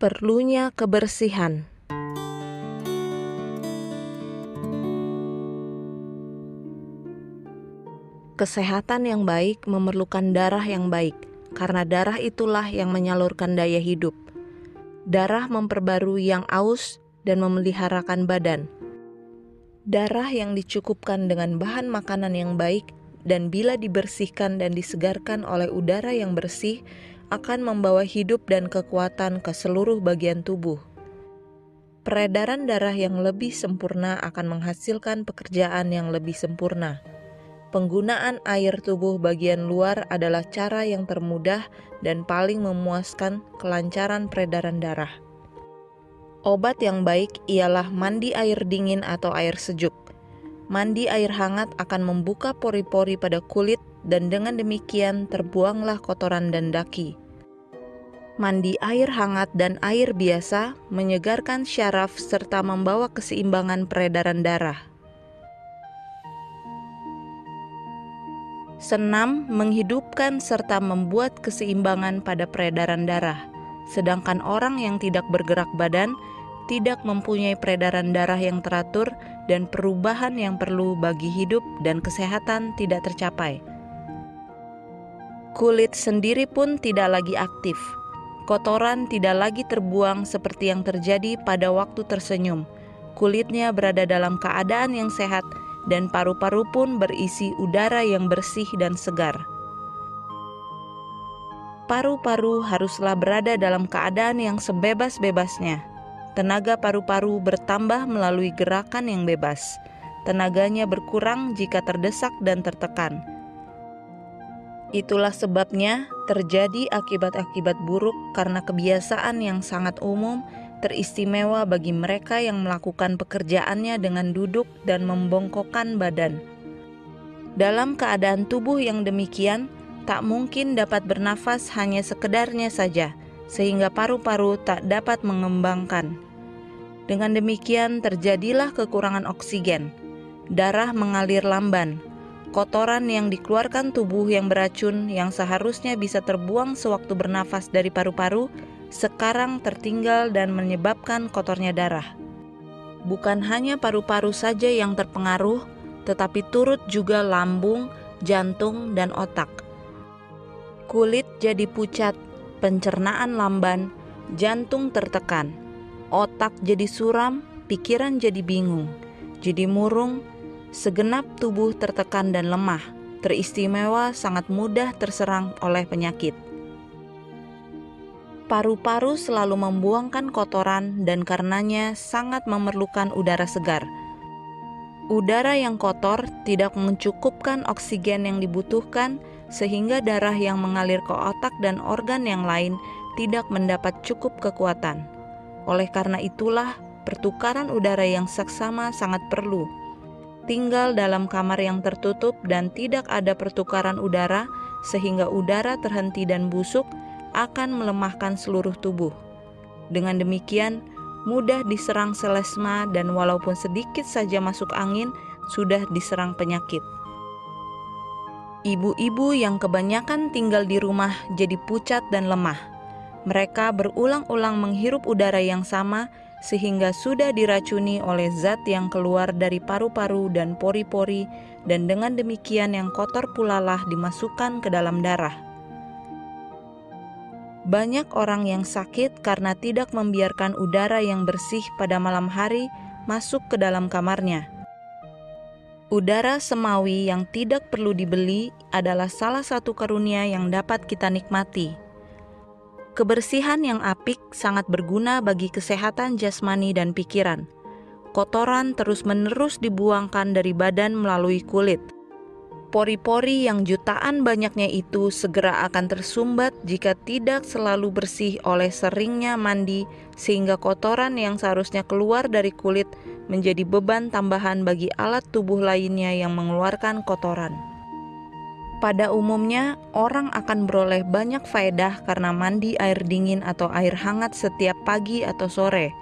Perlunya kebersihan. Kesehatan yang baik memerlukan darah yang baik, karena darah itulah yang menyalurkan daya hidup. Darah memperbarui yang aus dan memeliharakan badan. Darah yang dicukupkan dengan bahan makanan yang baik dan bila dibersihkan dan disegarkan oleh udara yang bersih akan membawa hidup dan kekuatan ke seluruh bagian tubuh. Peredaran darah yang lebih sempurna akan menghasilkan pekerjaan yang lebih sempurna. Penggunaan air tubuh bagian luar adalah cara yang termudah dan paling memuaskan kelancaran peredaran darah. Obat yang baik ialah mandi air dingin atau air sejuk. Mandi air hangat akan membuka pori-pori pada kulit dan dengan demikian terbuanglah kotoran dan daki. Mandi air hangat dan air biasa menyegarkan syaraf serta membawa keseimbangan peredaran darah. Senam menghidupkan serta membuat keseimbangan pada peredaran darah, sedangkan orang yang tidak bergerak badan tidak mempunyai peredaran darah yang teratur dan perubahan yang perlu bagi hidup dan kesehatan tidak tercapai. Kulit sendiri pun tidak lagi aktif. Kotoran tidak lagi terbuang seperti yang terjadi pada waktu tersenyum. Kulitnya berada dalam keadaan yang sehat dan paru-paru pun berisi udara yang bersih dan segar. Paru-paru haruslah berada dalam keadaan yang sebebas-bebasnya. Tenaga paru-paru bertambah melalui gerakan yang bebas. Tenaganya berkurang jika terdesak dan tertekan. Itulah sebabnya terjadi akibat-akibat buruk karena kebiasaan yang sangat umum teristimewa bagi mereka yang melakukan pekerjaannya dengan duduk dan membongkokkan badan. Dalam keadaan tubuh yang demikian, tak mungkin dapat bernafas hanya sekedarnya saja, sehingga paru-paru tak dapat mengembangkan. Dengan demikian, terjadilah kekurangan oksigen, darah mengalir lamban, kotoran yang dikeluarkan tubuh yang beracun yang seharusnya bisa terbuang sewaktu bernafas dari paru-paru sekarang tertinggal dan menyebabkan kotornya darah. Bukan hanya paru-paru saja yang terpengaruh, tetapi turut juga lambung, jantung, dan otak. Kulit jadi pucat, pencernaan lamban, jantung tertekan, otak jadi suram, pikiran jadi bingung, jadi murung, segenap tubuh tertekan dan lemah, teristimewa sangat mudah terserang oleh penyakit paru-paru selalu membuangkan kotoran dan karenanya sangat memerlukan udara segar. Udara yang kotor tidak mencukupkan oksigen yang dibutuhkan sehingga darah yang mengalir ke otak dan organ yang lain tidak mendapat cukup kekuatan. Oleh karena itulah, pertukaran udara yang seksama sangat perlu. Tinggal dalam kamar yang tertutup dan tidak ada pertukaran udara sehingga udara terhenti dan busuk akan melemahkan seluruh tubuh. Dengan demikian, mudah diserang selesma dan walaupun sedikit saja masuk angin, sudah diserang penyakit. Ibu-ibu yang kebanyakan tinggal di rumah jadi pucat dan lemah. Mereka berulang-ulang menghirup udara yang sama sehingga sudah diracuni oleh zat yang keluar dari paru-paru dan pori-pori dan dengan demikian yang kotor pula lah dimasukkan ke dalam darah. Banyak orang yang sakit karena tidak membiarkan udara yang bersih pada malam hari masuk ke dalam kamarnya. Udara semawi yang tidak perlu dibeli adalah salah satu karunia yang dapat kita nikmati. Kebersihan yang apik sangat berguna bagi kesehatan jasmani dan pikiran. Kotoran terus-menerus dibuangkan dari badan melalui kulit Pori-pori yang jutaan banyaknya itu segera akan tersumbat jika tidak selalu bersih oleh seringnya mandi, sehingga kotoran yang seharusnya keluar dari kulit menjadi beban tambahan bagi alat tubuh lainnya yang mengeluarkan kotoran. Pada umumnya, orang akan beroleh banyak faedah karena mandi air dingin atau air hangat setiap pagi atau sore.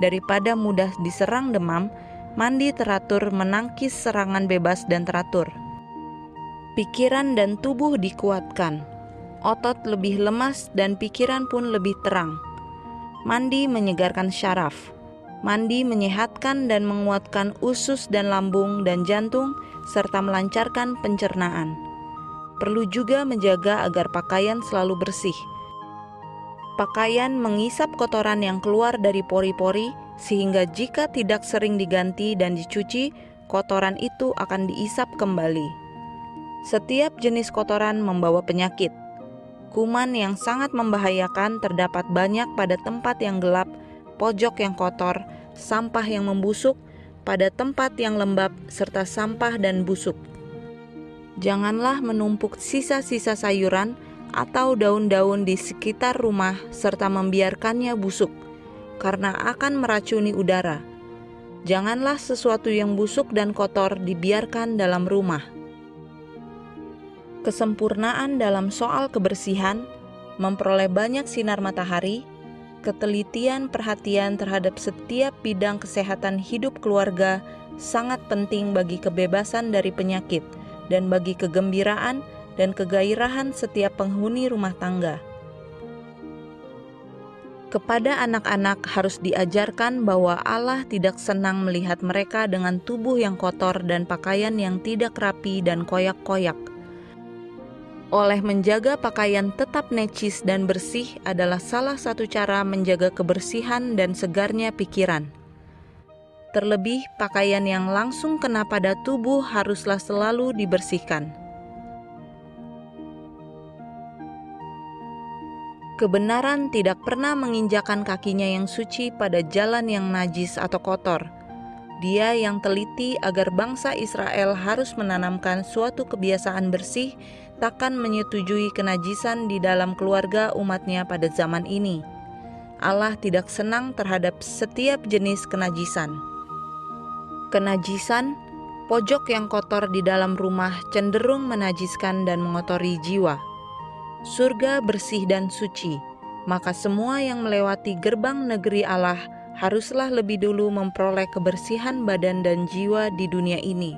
Daripada mudah diserang demam, mandi teratur menangkis serangan bebas dan teratur pikiran dan tubuh dikuatkan. Otot lebih lemas dan pikiran pun lebih terang. Mandi menyegarkan syaraf. Mandi menyehatkan dan menguatkan usus dan lambung dan jantung serta melancarkan pencernaan. Perlu juga menjaga agar pakaian selalu bersih. Pakaian mengisap kotoran yang keluar dari pori-pori sehingga jika tidak sering diganti dan dicuci, kotoran itu akan diisap kembali. Setiap jenis kotoran membawa penyakit. Kuman yang sangat membahayakan terdapat banyak pada tempat yang gelap, pojok yang kotor, sampah yang membusuk, pada tempat yang lembab, serta sampah dan busuk. Janganlah menumpuk sisa-sisa sayuran atau daun-daun di sekitar rumah serta membiarkannya busuk karena akan meracuni udara. Janganlah sesuatu yang busuk dan kotor dibiarkan dalam rumah. Kesempurnaan dalam soal kebersihan memperoleh banyak sinar matahari, ketelitian perhatian terhadap setiap bidang kesehatan hidup keluarga sangat penting bagi kebebasan dari penyakit dan bagi kegembiraan dan kegairahan setiap penghuni rumah tangga. Kepada anak-anak harus diajarkan bahwa Allah tidak senang melihat mereka dengan tubuh yang kotor dan pakaian yang tidak rapi dan koyak-koyak. Oleh menjaga pakaian tetap necis dan bersih adalah salah satu cara menjaga kebersihan dan segarnya pikiran. Terlebih, pakaian yang langsung kena pada tubuh haruslah selalu dibersihkan. Kebenaran tidak pernah menginjakan kakinya yang suci pada jalan yang najis atau kotor. Dia yang teliti agar bangsa Israel harus menanamkan suatu kebiasaan bersih, takkan menyetujui kenajisan di dalam keluarga umatnya pada zaman ini. Allah tidak senang terhadap setiap jenis kenajisan. Kenajisan, pojok yang kotor di dalam rumah cenderung menajiskan dan mengotori jiwa surga bersih dan suci, maka semua yang melewati gerbang negeri Allah haruslah lebih dulu memperoleh kebersihan badan dan jiwa di dunia ini.